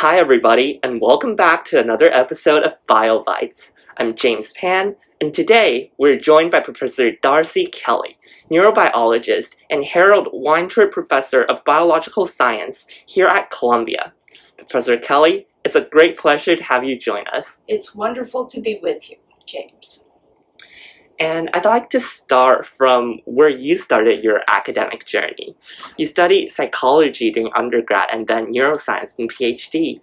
Hi, everybody, and welcome back to another episode of BioBytes. I'm James Pan, and today we're joined by Professor Darcy Kelley, neurobiologist and Harold Weintraub Professor of Biological Science here at Columbia. Professor Kelley, it's a great pleasure to have you join us. It's wonderful to be with you, James. And I'd like to start from where you started your academic journey. You studied psychology during undergrad and then neuroscience in PhD.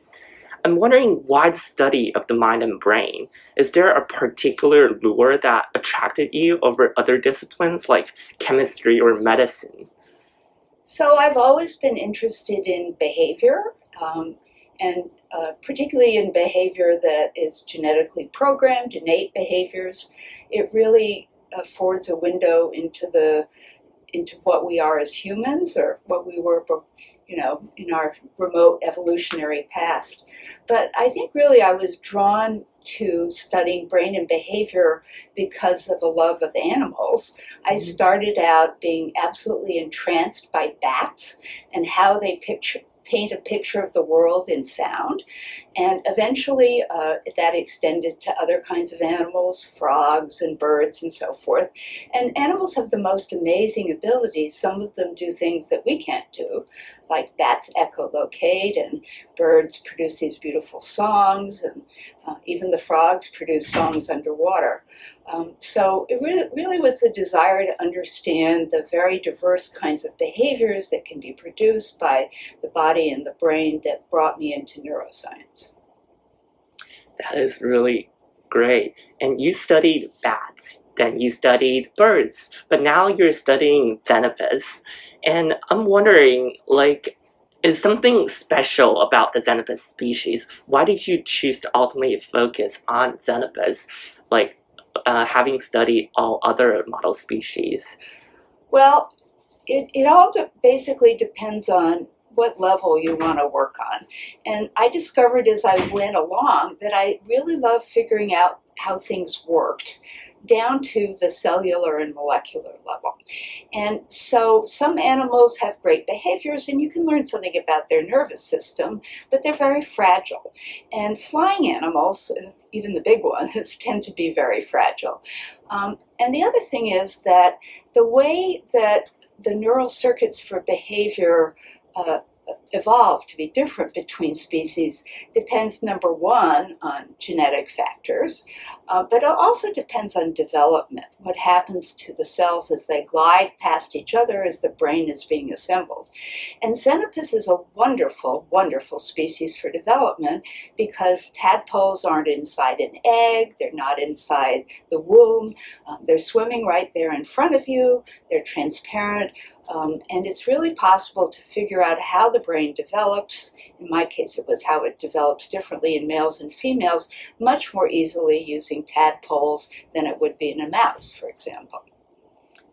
I'm wondering why the study of the mind and brain. Is there a particular lure that attracted you over other disciplines like chemistry or medicine? So, I've always been interested in behavior um, and uh, particularly in behavior that is genetically programmed, innate behaviors. It really affords a window into the into what we are as humans or what we were you know in our remote evolutionary past but i think really i was drawn to studying brain and behavior because of a love of animals. I mm-hmm. started out being absolutely entranced by bats and how they picture paint a picture of the world in sound. And eventually uh, that extended to other kinds of animals, frogs and birds and so forth. And animals have the most amazing abilities. Some of them do things that we can't do, like bats echolocate and birds produce these beautiful songs, and uh, even the frogs produce songs underwater. Um, so it really, really was the desire to understand the very diverse kinds of behaviors that can be produced by the body and the brain that brought me into neuroscience. That is really great. And you studied bats, then you studied birds, but now you're studying Xenopus. And I'm wondering, like, is something special about the Xenopus species? Why did you choose to ultimately focus on Xenopus? Like, uh, having studied all other model species? Well, it, it all basically depends on what level you want to work on. And I discovered as I went along that I really love figuring out how things worked down to the cellular and molecular level. And so some animals have great behaviors and you can learn something about their nervous system, but they're very fragile. And flying animals, even the big ones, tend to be very fragile. Um, and the other thing is that the way that the neural circuits for behavior uh, evolved to be different between species depends, number one, on genetic factors, uh, but it also depends on development, what happens to the cells as they glide past each other as the brain is being assembled. And Xenopus is a wonderful, wonderful species for development because tadpoles aren't inside an egg, they're not inside the womb, um, they're swimming right there in front of you, they're transparent. Um, and it's really possible to figure out how the brain develops. In my case, it was how it develops differently in males and females, much more easily using tadpoles than it would be in a mouse, for example.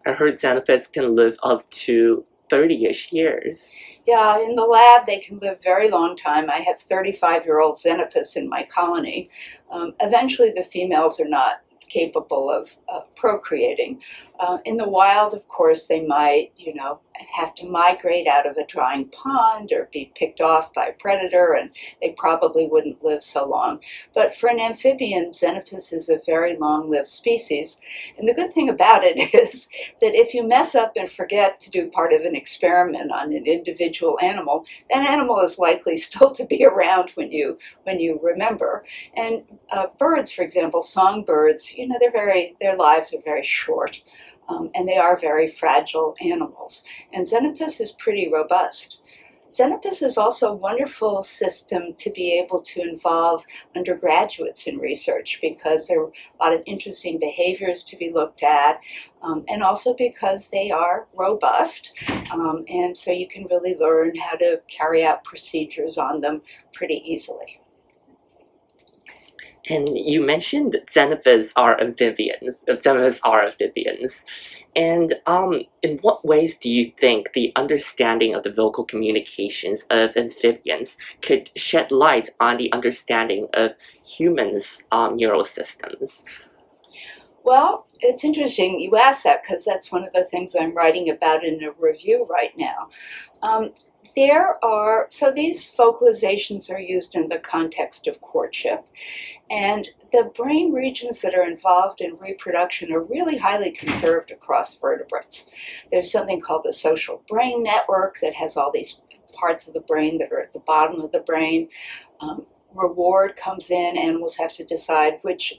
I heard Xenopus can live up to 30-ish years. Yeah, in the lab they can live very long time. I have 35-year-old Xenopus in my colony. Um, eventually the females are not capable of uh, procreating. Uh, in the wild, of course, they might, you know, have to migrate out of a drying pond or be picked off by a predator, and they probably wouldn't live so long. But for an amphibian, Xenopus is a very long-lived species. And the good thing about it is that if you mess up and forget to do part of an experiment on an individual animal, that animal is likely still to be around when you when you remember. And uh, birds, for example, songbirds, you know, they're very their lives are very short um, and they are very fragile animals. And Xenopus is pretty robust. Xenopus is also a wonderful system to be able to involve undergraduates in research because there are a lot of interesting behaviors to be looked at, um, and also because they are robust, um, and so you can really learn how to carry out procedures on them pretty easily. And you mentioned that Xenopus are amphibians. Xenopus are amphibians. And um, in what ways do you think the understanding of the vocal communications of amphibians could shed light on the understanding of humans' um, neural systems? Well, it's interesting you ask that because that's one of the things I'm writing about in a review right now. Um, there are, so these vocalizations are used in the context of courtship, and the brain regions that are involved in reproduction are really highly conserved across vertebrates. There's something called the social brain network that has all these parts of the brain that are at the bottom of the brain. Um, reward comes in, animals have to decide which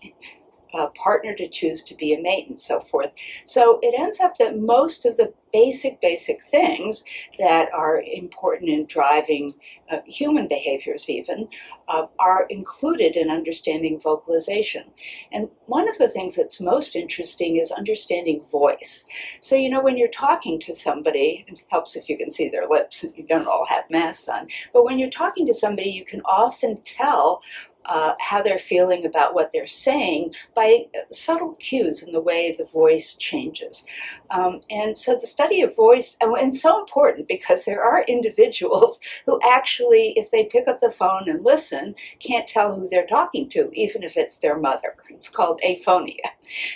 uh, partner to choose to be a mate and so forth. So it ends up that most of the basic, basic things that are important in driving uh, human behaviors, even, uh, are included in understanding vocalization. And one of the things that's most interesting is understanding voice. So, you know, when you're talking to somebody, it helps if you can see their lips, you don't all have masks on, but when you're talking to somebody, you can often tell uh, how they're feeling about what they're saying by subtle cues in the way the voice changes. Um, and so the study of voice, and, so important because there are individuals who actually, if they pick up the phone and listen, can't tell who they're talking to, even if it's their mother. It's called aphonia.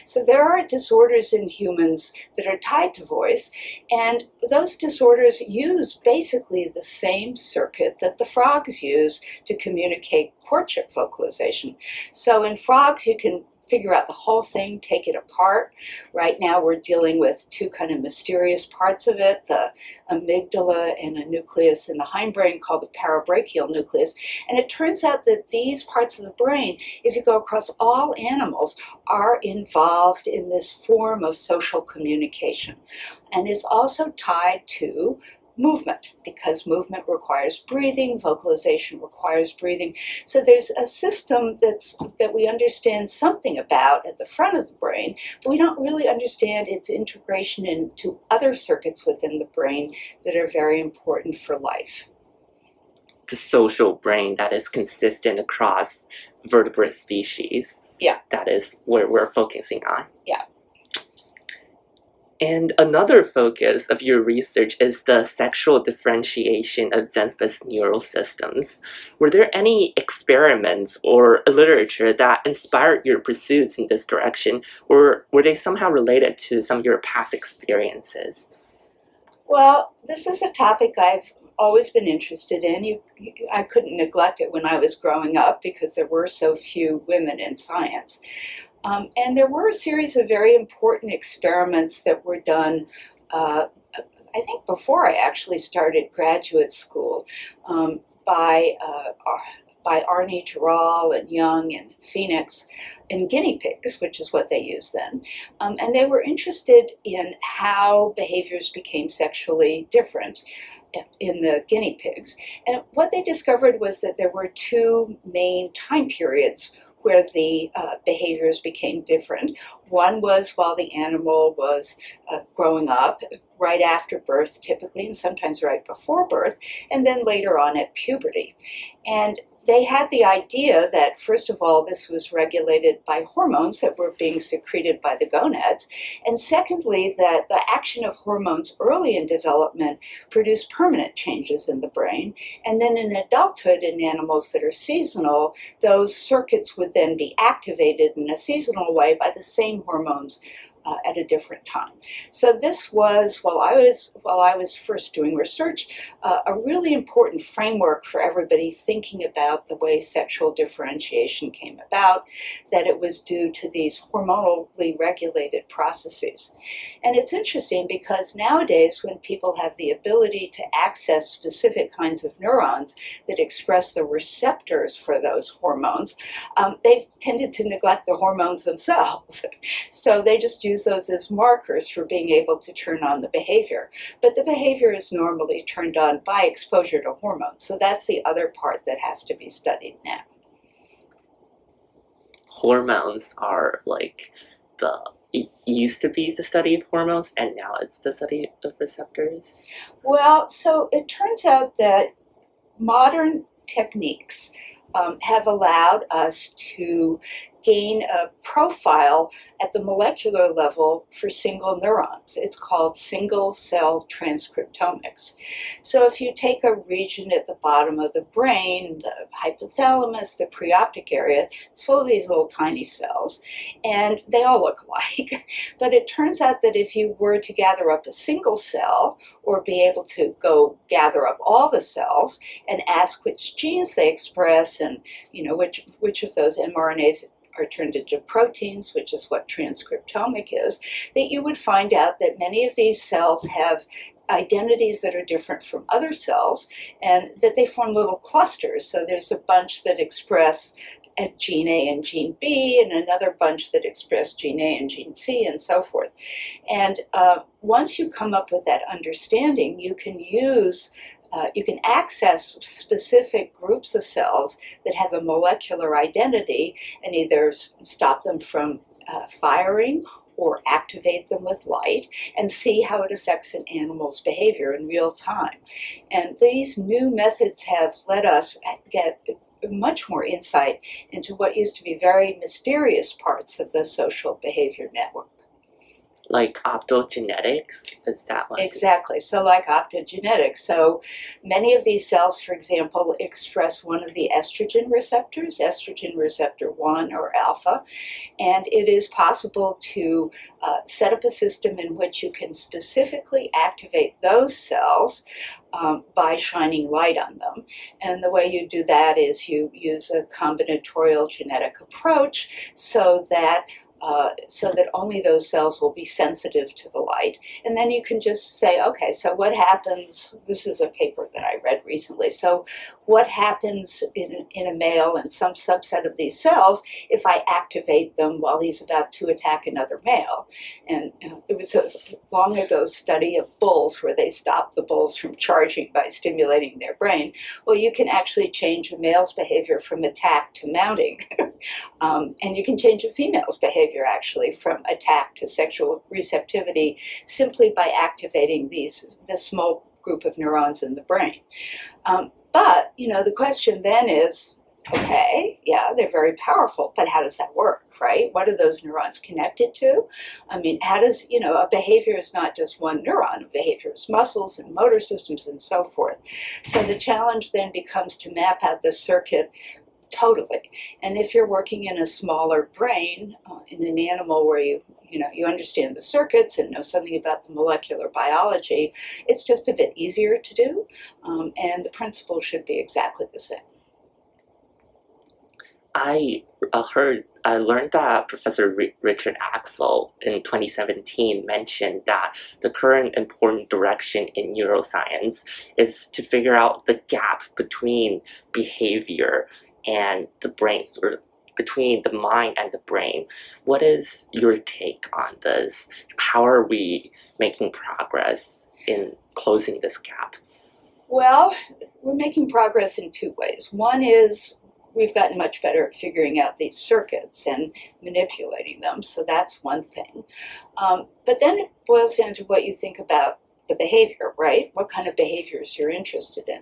So there are disorders in humans that are tied to voice, and those disorders use basically the same circuit that the frogs use to communicate courtship vocalization. So in frogs, you can figure out the whole thing, take it apart. Right now, we're dealing with two kind of mysterious parts of it the amygdala and a nucleus in the hindbrain called the parabrachial nucleus. And it turns out that these parts of the brain, if you go across all animals, are involved in this form of social communication. And it's also tied to movement because movement requires breathing, vocalization requires breathing. So there's a system that's that we understand something about at the front of the brain, but we don't really understand its integration into other circuits within the brain that are very important for life. The social brain that is consistent across vertebrate species. Yeah. That is where we're focusing on. Yeah. And another focus of your research is the sexual differentiation of Xenopus neural systems. Were there any experiments or literature that inspired your pursuits in this direction, or were they somehow related to some of your past experiences? Well, this is a topic I've always been interested in. You, I couldn't neglect it when I was growing up because there were so few women in science. Um, and there were a series of very important experiments that were done, uh, I think, before I actually started graduate school um, by. Uh, by Arne Terol and Young and Phoenix in guinea pigs, which is what they used then. Um, and they were interested in how behaviors became sexually different in the guinea pigs. And what they discovered was that there were two main time periods where the uh, behaviors became different. One was while the animal was uh, growing up, right after birth, typically, and sometimes right before birth, and then later on at puberty. And they had the idea that, first of all, this was regulated by hormones that were being secreted by the gonads, and secondly, that the action of hormones early in development produced permanent changes in the brain, and then in adulthood, in animals that are seasonal, those circuits would then be activated in a seasonal way by the same hormones uh, at a different time. So this was while I was while I was first doing research, uh, a really important framework for everybody thinking about the way sexual differentiation came about. That it was due to these hormonally regulated processes, and it's interesting because nowadays when people have the ability to access specific kinds of neurons that express the receptors for those hormones, um, they've tended to neglect the hormones themselves. so they just use use those as markers for being able to turn on the behavior. But the behavior is normally turned on by exposure to hormones. So that's the other part that has to be studied now. Hormones are like the it used to be the study of hormones and now it's the study of receptors? Well, so it turns out that modern techniques um, have allowed us to gain a profile at the molecular level for single neurons. It's called single cell transcriptomics. So if you take a region at the bottom of the brain, the hypothalamus, the preoptic area, it's full of these little tiny cells, and they all look alike. But it turns out that if you were to gather up a single cell or be able to go gather up all the cells and ask which genes they express and you know which which of those mRNAs are turned into proteins, which is what transcriptomic is, that you would find out that many of these cells have identities that are different from other cells and that they form little clusters. So there's a bunch that express at gene A and gene B, and another bunch that express gene A and gene C, and so forth. And uh, once you come up with that understanding, you can use uh, you can access specific groups of cells that have a molecular identity and either stop them from uh, firing or activate them with light and see how it affects an animal's behavior in real time. And these new methods have let us get much more insight into what used to be very mysterious parts of the social behavior network. Like optogenetics? Is that one? Exactly. So, like optogenetics. So, many of these cells, for example, express one of the estrogen receptors, estrogen receptor 1 or alpha, and it is possible to uh, set up a system in which you can specifically activate those cells um, by shining light on them. And the way you do that is you use a combinatorial genetic approach so that uh, so that only those cells will be sensitive to the light. And then you can just say, okay, so what happens? This is a paper that I read recently. So, what happens in, in a male and some subset of these cells if I activate them while he's about to attack another male? And there was a long ago study of bulls where they stopped the bulls from charging by stimulating their brain. Well, you can actually change a male's behavior from attack to mounting, um, and you can change a female's behavior behavior actually from attack to sexual receptivity simply by activating these this small group of neurons in the brain. Um, but you know the question then is, okay, yeah, they're very powerful, but how does that work? right? What are those neurons connected to? I mean, how does, you know, a behavior is not just one neuron, a behavior is muscles and motor systems and so forth. So the challenge then becomes to map out the circuit totally. And if you're working in a smaller brain, uh, in an animal where you you know you understand the circuits and know something about the molecular biology, it's just a bit easier to do, um, and the principle should be exactly the same. I uh, heard, I learned that Professor R- Richard Axel in 2017 mentioned that the current important direction in neuroscience is to figure out the gap between behavior and the brain, of between the mind and the brain. What is your take on this? How are we making progress in closing this gap? Well, we're making progress in two ways. One is we've gotten much better at figuring out these circuits and manipulating them, so that's one thing. Um, but then it boils down to what you think about the behavior, right? What kind of behaviors you're interested in.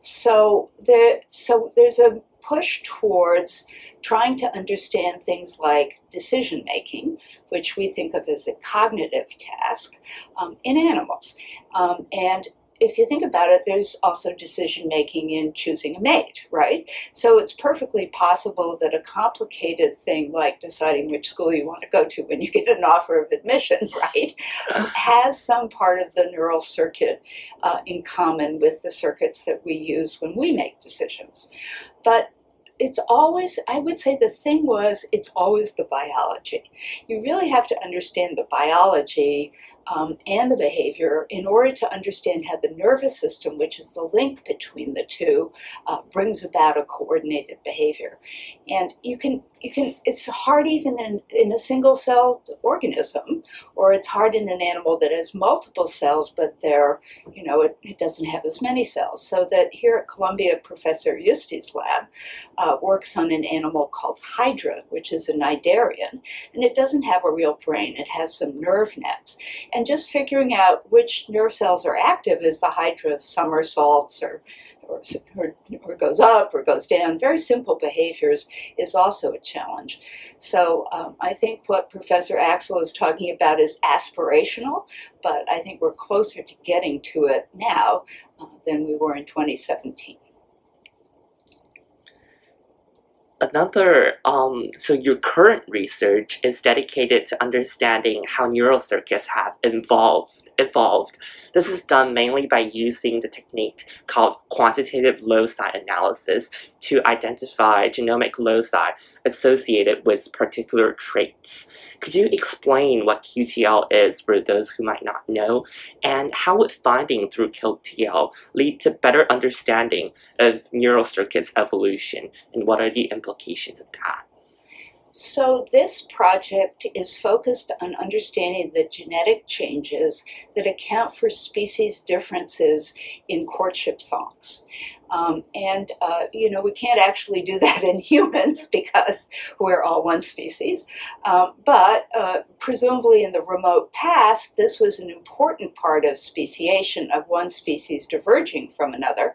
So there, so there's a push towards trying to understand things like decision making, which we think of as a cognitive task, um, in animals. Um, and if you think about it, there's also decision making in choosing a mate, right? So it's perfectly possible that a complicated thing like deciding which school you want to go to when you get an offer of admission, right, has some part of the neural circuit uh, in common with the circuits that we use when we make decisions. But it's always, I would say the thing was, it's always the biology. You really have to understand the biology um, and the behavior in order to understand how the nervous system, which is the link between the two, uh, brings about a coordinated behavior. And you can, you can, it's hard even in, in a single celled organism, or it's hard in an animal that has multiple cells, but they're, you know, it, it doesn't have as many cells. So that here at Columbia, Professor Yuste's lab uh, works on an animal called Hydra, which is a cnidarian, and it doesn't have a real brain. It has some nerve nets and just figuring out which nerve cells are active as the hydra somersaults or or, or, goes up or goes down, very simple behaviors is also a challenge. So um, I think what Professor Axel is talking about is aspirational, but I think we're closer to getting to it now uh, than we were in 2017 another um, so your current research is dedicated to understanding how neural circuits have evolved evolved. This is done mainly by using the technique called quantitative loci analysis to identify genomic loci associated with particular traits. Could you explain what QTL is for those who might not know, and how would finding through QTL lead to better understanding of neural circuits evolution, and what are the implications of that? So, this project is focused on understanding the genetic changes that account for species differences in courtship songs. Um, and, uh, you know, we can't actually do that in humans because we're all one species. Um, but uh, presumably in the remote past, this was an important part of speciation, of one species diverging from another.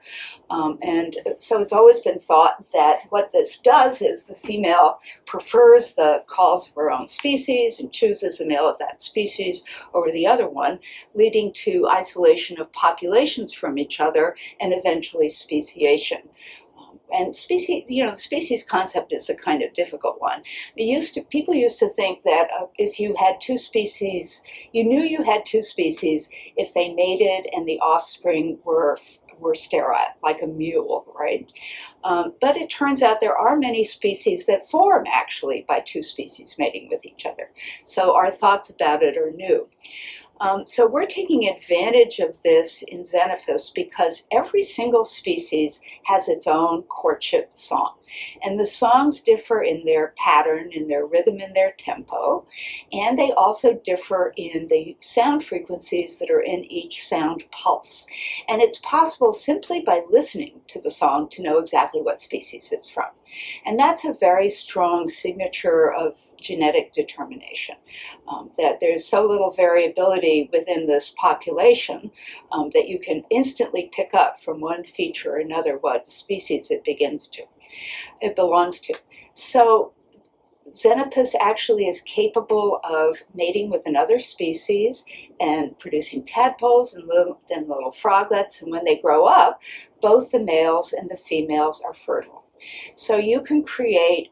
Um, and so it's always been thought that what this does is the female prefers the calls of her own species and chooses the male of that species over the other one, leading to isolation of populations from each other and eventually speciation. Um, and species, you know, species concept is a kind of difficult one. It used to, people used to think that uh, if you had two species, you knew you had two species if they mated and the offspring were were sterile, like a mule, right? Um, but it turns out there are many species that form actually by two species mating with each other. So our thoughts about it are new. Um, so we're taking advantage of this in Xenopus because every single species has its own courtship song. And the songs differ in their pattern, in their rhythm, in their tempo, and they also differ in the sound frequencies that are in each sound pulse. And it's possible simply by listening to the song to know exactly what species it's from. And that's a very strong signature of genetic determination. Um, that there's so little variability within this population um, that you can instantly pick up from one feature or another what species it begins to, it belongs to. So Xenopus actually is capable of mating with another species and producing tadpoles and little, then little froglets. And when they grow up, both the males and the females are fertile. So you can create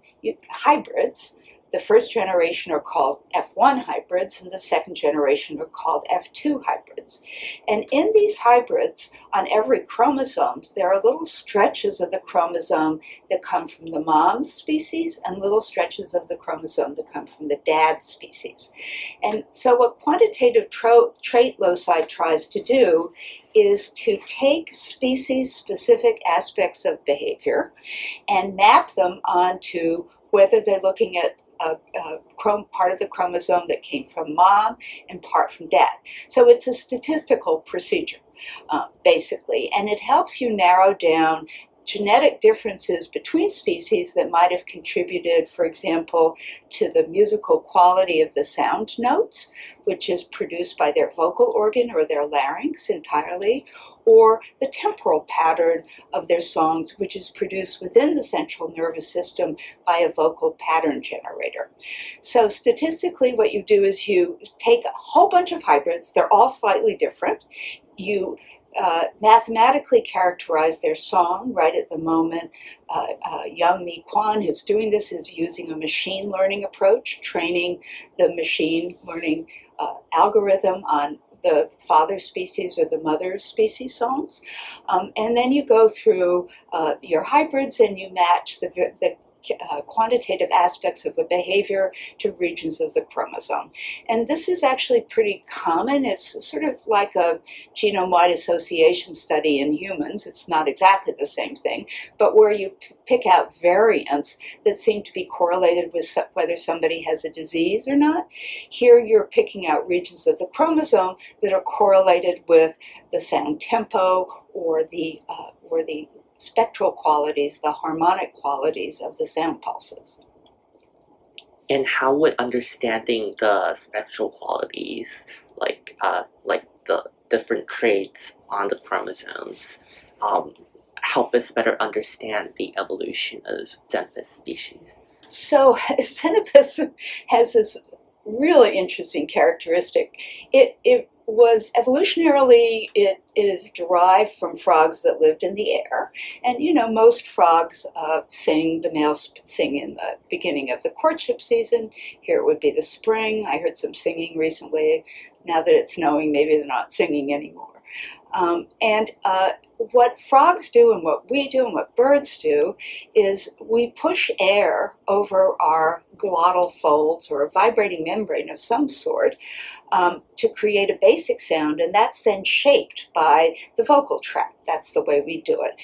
hybrids the first generation are called F1 hybrids, and the second generation are called F2 hybrids. And in these hybrids, on every chromosome, there are little stretches of the chromosome that come from the mom species and little stretches of the chromosome that come from the dad species. And so, what quantitative trait loci tries to do is to take species specific aspects of behavior and map them onto whether they're looking at a, a chrom- part of the chromosome that came from mom and part from dad. So it's a statistical procedure, uh, basically, and it helps you narrow down genetic differences between species that might have contributed, for example, to the musical quality of the sound notes, which is produced by their vocal organ or their larynx entirely, or the temporal pattern of their songs, which is produced within the central nervous system by a vocal pattern generator. So, statistically, what you do is you take a whole bunch of hybrids, they're all slightly different. You uh, mathematically characterize their song right at the moment. Uh, uh, Young-Mi Kwon, who's doing this, is using a machine learning approach, training the machine learning uh, algorithm on the father species or the mother species songs. Um, and then you go through uh, your hybrids and you match the, the uh, quantitative aspects of a behavior to regions of the chromosome. And this is actually pretty common. It's sort of like a genome wide association study in humans. It's not exactly the same thing, but where you p- pick out variants that seem to be correlated with so- whether somebody has a disease or not. Here you're picking out regions of the chromosome that are correlated with the sound tempo or the uh, or the spectral qualities, the harmonic qualities of the sound pulses. And how would understanding the spectral qualities, like uh, like the different traits on the chromosomes, um, help us better understand the evolution of Xenopus species? So, Xenopus has this really interesting characteristic. It, it was evolutionarily it, it is derived from frogs that lived in the air. And you know most frogs uh, sing the males sing in the beginning of the courtship season. Here it would be the spring. I heard some singing recently. Now that it's snowing maybe they're not singing anymore um, and uh, what frogs do and what we do and what birds do is we push air over our glottal folds or a vibrating membrane of some sort um, to create a basic sound, and that's then shaped by the vocal tract. That's the way we do it.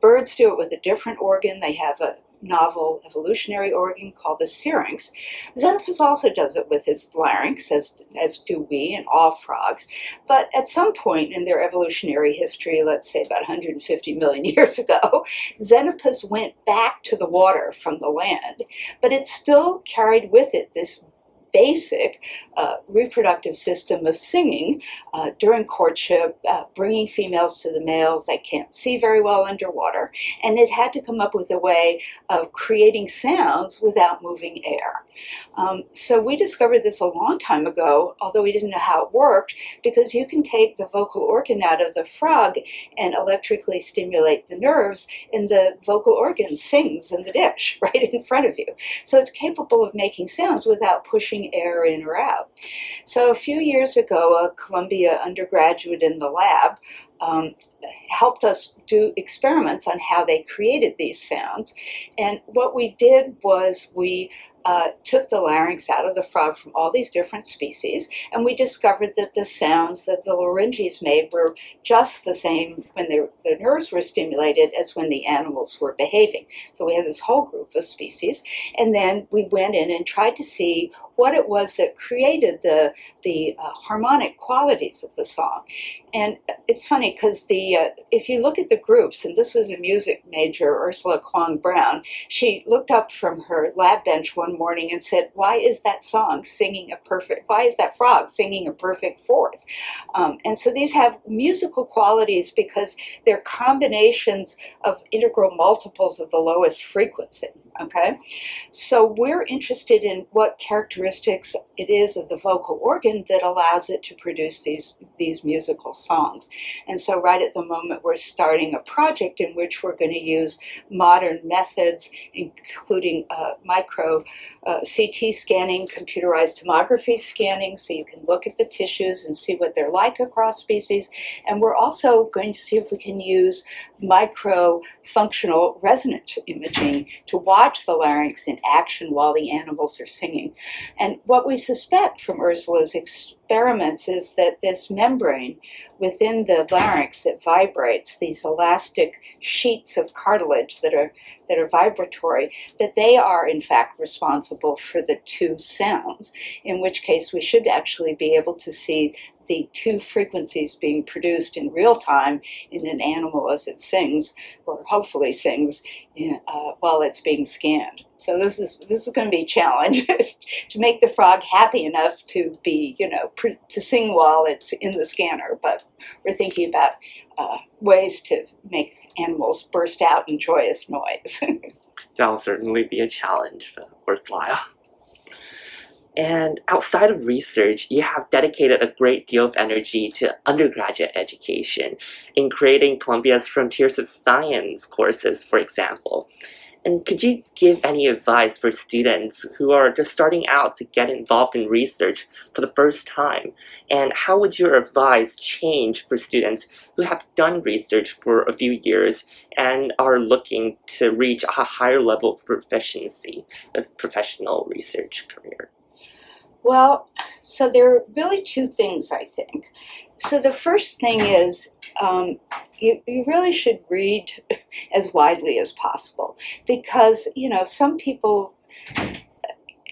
Birds do it with a different organ. They have a novel evolutionary organ called the syrinx. Xenopus also does it with his larynx, as, as do we and all frogs. But at some point in their evolutionary history, let's say about 150 million years ago, Xenopus went back to the water from the land, but it still carried with it this basic uh, reproductive system of singing uh, during courtship, uh, bringing females to the males. They can't see very well underwater. And it had to come up with a way of creating sounds without moving air. Um, so we discovered this a long time ago, although we didn't know how it worked, because you can take the vocal organ out of the frog and electrically stimulate the nerves, and the vocal organ sings in the dish right in front of you. So it's capable of making sounds without pushing air in or out. So a few years ago, a Columbia undergraduate in the lab um, helped us do experiments on how they created these sounds. And what we did was we uh, took the larynx out of the frog from all these different species, and we discovered that the sounds that the larynges made were just the same when the nerves were stimulated as when the animals were behaving. So we had this whole group of species, and then we went in and tried to see what it was that created the the uh, harmonic qualities of the song. And it's funny because the uh, if you look at the groups, and this was a music major, Ursula Kwong Brown, she looked up from her lab bench one morning and said, "Why is that song singing a perfect? Why is that frog singing a perfect fourth? Um, and so these have musical qualities because they're combinations of integral multiples of the lowest frequency. Okay, so we're interested in what characteristics it is of the vocal organ that allows it to produce these these musical songs. And so, right at the moment, we're starting a project in which we're going to use modern methods, including uh, micro uh, CT scanning, computerized tomography scanning, so you can look at the tissues and see what they're like across species. And we're also going to see if we can use micro functional resonance imaging to watch the larynx in action while the animals are singing. And what we suspect from Ursula's experiments is that this membrane within the larynx that vibrates, these elastic sheets of cartilage that are that are vibratory, that they are in fact responsible for the two sounds, in which case we should actually be able to see the two frequencies being produced in real time in an animal as it sings, or hopefully sings, uh, while it's being scanned. So this is this is going to be a challenge to make the frog happy enough to be, you know, pr- to sing while it's in the scanner. But we're thinking about uh, ways to make animals burst out in joyous noise. That'll certainly be a challenge, but worthwhile. And outside of research, you have dedicated a great deal of energy to undergraduate education in creating Columbia's Frontiers of Science courses, for example. And could you give any advice for students who are just starting out to get involved in research for the first time? And how would your advice change for students who have done research for a few years and are looking to reach a higher level of proficiency of professional research career? Well, so there are really two things I think. So the first thing is um, you, you really should read as widely as possible because, you know, some people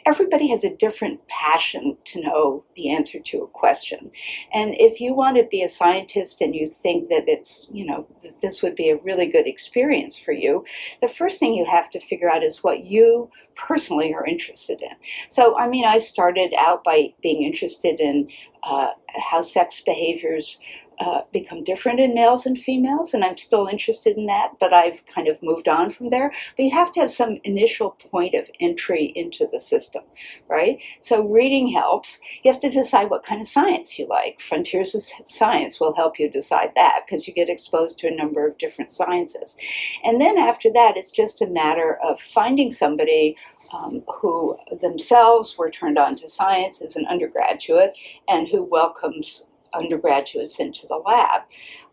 everybody has a different passion to know the answer to a question. And if you want to be a scientist and you think that it's, you know, this would be a really good experience for you, the first thing you have to figure out is what you personally are interested in. So, I mean, I started out by being interested in uh, how sex behaviors uh, become different in males and females, and I'm still interested in that, but I've kind of moved on from there. But you have to have some initial point of entry into the system, right? So reading helps. You have to decide what kind of science you like. Frontiers of Science will help you decide that because you get exposed to a number of different sciences. And then after that, it's just a matter of finding somebody um, who themselves were turned on to science as an undergraduate and who welcomes undergraduates into the lab.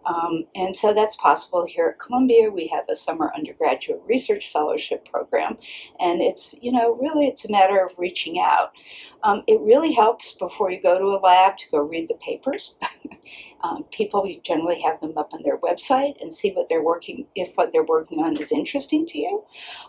Um, and so that's possible here at Columbia. We have a summer undergraduate research fellowship program, and it's, you know, really it's a matter of reaching out. Um, it really helps before you go to a lab to go read the papers. um, people generally have them up on their website and see what they're working, if what they're working on is interesting to you.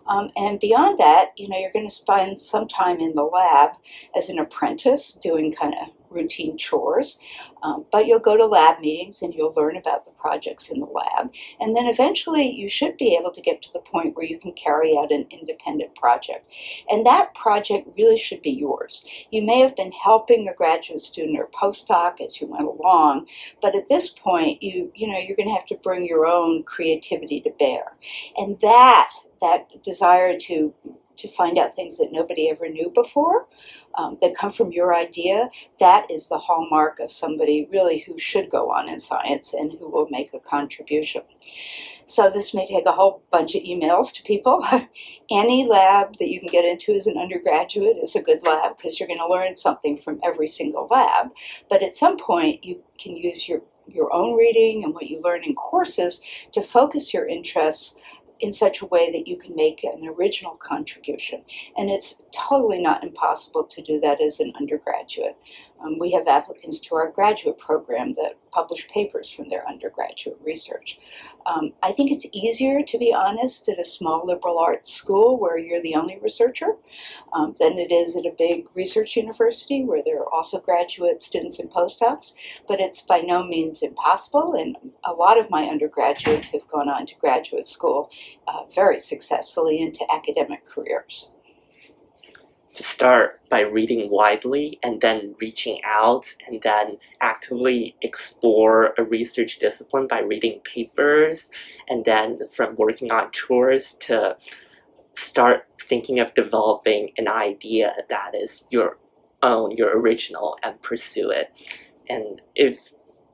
Um, and beyond that, you know, you're going to spend some time in the lab as an apprentice doing kind of routine chores. Um, but you'll go to lab meetings and you'll learn about the projects in the lab. And then eventually you should be able to get to the point where you can carry out an independent project. And that project really should be yours. You may have been helping a graduate student or postdoc as you went along, but at this point you you know you're going to have to bring your own creativity to bear. And that that desire to to find out things that nobody ever knew before um, that come from your idea, that is the hallmark of somebody really who should go on in science and who will make a contribution. So this may take a whole bunch of emails to people. Any lab that you can get into as an undergraduate is a good lab because you're going to learn something from every single lab. But at some point, you can use your your own reading and what you learn in courses to focus your interests in such a way that you can make an original contribution. And it's totally not impossible to do that as an undergraduate. Um, we have applicants to our graduate program that publish papers from their undergraduate research. Um, I think it's easier, to be honest, at a small liberal arts school where you're the only researcher um, than it is at a big research university where there are also graduate students and postdocs. But it's by no means impossible, and a lot of my undergraduates have gone on to graduate school uh, very successfully into academic careers to start by reading widely and then reaching out and then actively explore a research discipline by reading papers and then from working on chores to start thinking of developing an idea that is your own, your original, and pursue it. And if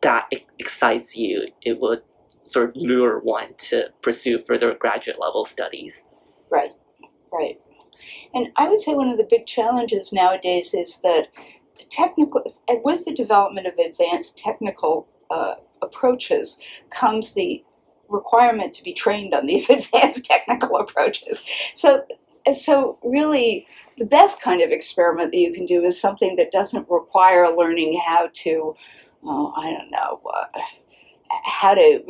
that excites you, it would sort of lure one to pursue further graduate level studies. Right, right. And I would say one of the big challenges nowadays is that technical, with the development of advanced technical uh, approaches, comes the requirement to be trained on these advanced technical approaches. So, so really, the best kind of experiment that you can do is something that doesn't require learning how to, oh, I don't know. Uh, how to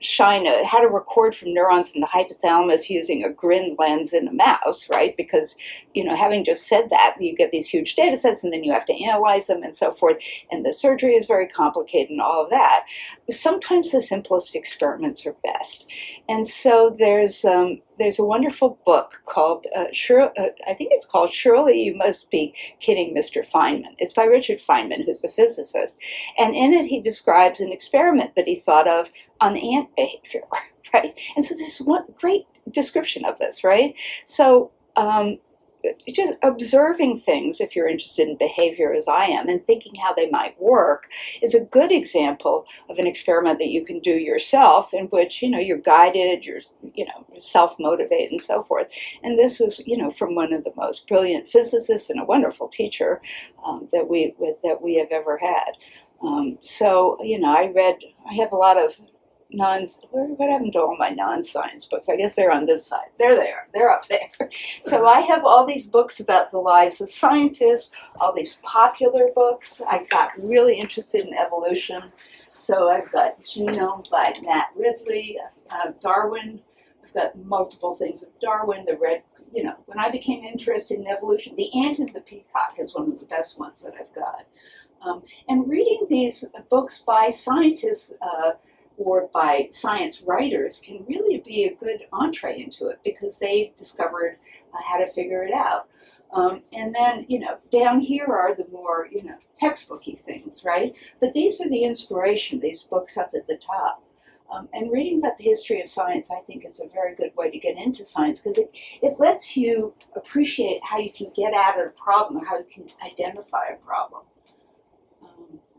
shine a how to record from neurons in the hypothalamus using a grin lens in a mouse right? Because you know having just said that you get these huge data sets and then you have to analyze them and so forth and the surgery is very complicated and all of that. Sometimes the simplest experiments are best. And so there's um, there's a wonderful book called uh, uh, I think it's called Surely You Must Be Kidding Mr. Feynman. It's by Richard Feynman, who's a physicist, and in it he describes an experiment that he thought of on ant behavior, right? And so this is one great description of this, right? So um, just observing things, if you're interested in behavior as I am, and thinking how they might work, is a good example of an experiment that you can do yourself, in which you know you're guided, you're you know self-motivated, and so forth. And this was you know from one of the most brilliant physicists and a wonderful teacher um, that we that we have ever had. Um, so you know, I read. I have a lot of non what happened to all my non-science books? I guess they're on this side. They are there. they're up there. So i have all these books about the lives of scientists all these popular books. I got really interested in evolution. So i've got genome by matt ridley uh, darwin. I've got multiple things of darwin the red you know when i became interested in evolution the ant and the peacock is one of the best ones that i've got. Um, and reading these books by scientists uh, or by science writers can really be a good entree into it because they've discovered uh, how to figure it out. Um, and then, you know, down here are the more, you know, textbooky things, right? But these are the inspiration, these books up at the top. Um, and reading about the history of science, I think, is a very good way to get into science because it, it lets you appreciate how you can get at a problem, how you can identify a problem.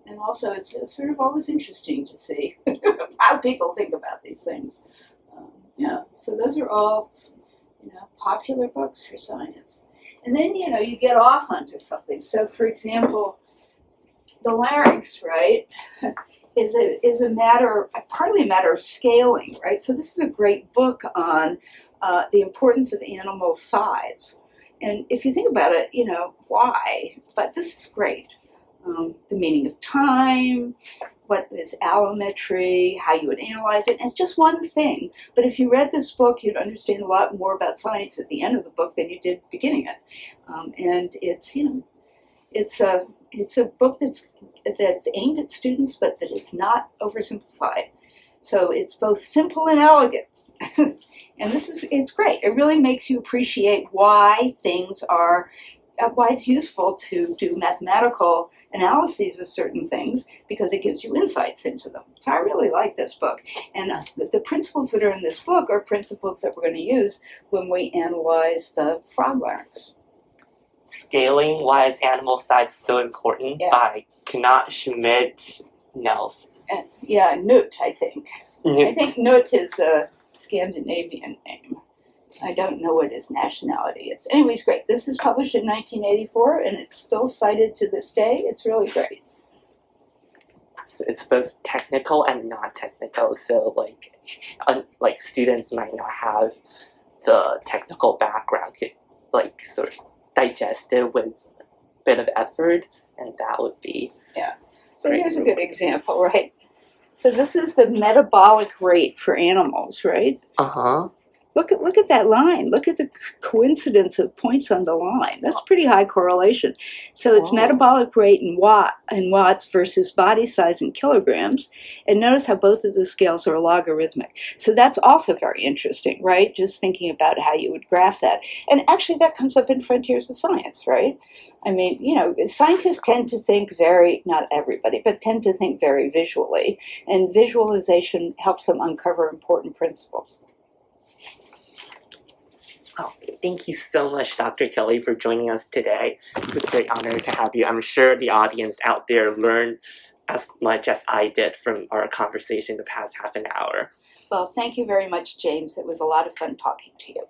And also, it's, it's sort of always interesting to see how people think about these things. Um, yeah, so those are all, you know, popular books for science. And then, you know, you get off onto something. So, for example, the larynx, right, is a, is a matter, partly a matter of scaling, right? So, this is a great book on uh, the importance of animal size. And if you think about it, you know, why? But this is great. Um, the meaning of time, what is allometry, how you would analyze it. And it's just one thing. But if you read this book, you'd understand a lot more about science at the end of the book than you did beginning it. Um, and it's, you know, it's a it's a book that's that's aimed at students, but that is not oversimplified. So it's both simple and elegant. and this is it's great. It really makes you appreciate why things are uh, why it's useful to do mathematical analyses of certain things because it gives you insights into them. So I really like this book. And uh, the, principles that are in this book are principles that we're going to use when we analyze the frog larynx. Scaling Why is Animal Size So Important Yeah. by Knut Schmidt Nielsen. And, yeah, Nut, I think. I think Nut is a Scandinavian name. I don't know what his nationality is. Anyways, great. This is published in 1984 and it's still cited to this day. It's really great. It's both technical and non-technical. So like, un- like students might not have the technical background, could like sort of digest it with a bit of effort, and that would be yeah. So Right. here's a good example, right? So this is the metabolic rate for animals, right? uh huh. Look at look at that line. Look at the coincidence of points on the line. That's pretty high correlation. So it's metabolic rate in watt in watts versus body size in kilograms. And notice how both of the scales are logarithmic. So that's also very interesting, right? Just thinking about how you would graph that. And actually that comes up in Frontiers of Science, right? I mean, you know, scientists tend to think very not everybody, but tend to think very visually. And visualization helps them uncover important principles. Oh, thank you so much, Dr. Kelley, for joining us today. It's a great honor to have you. I'm sure the audience out there learned as much as I did from our conversation the past half an hour. Well, thank you very much, James. It was a lot of fun talking to you.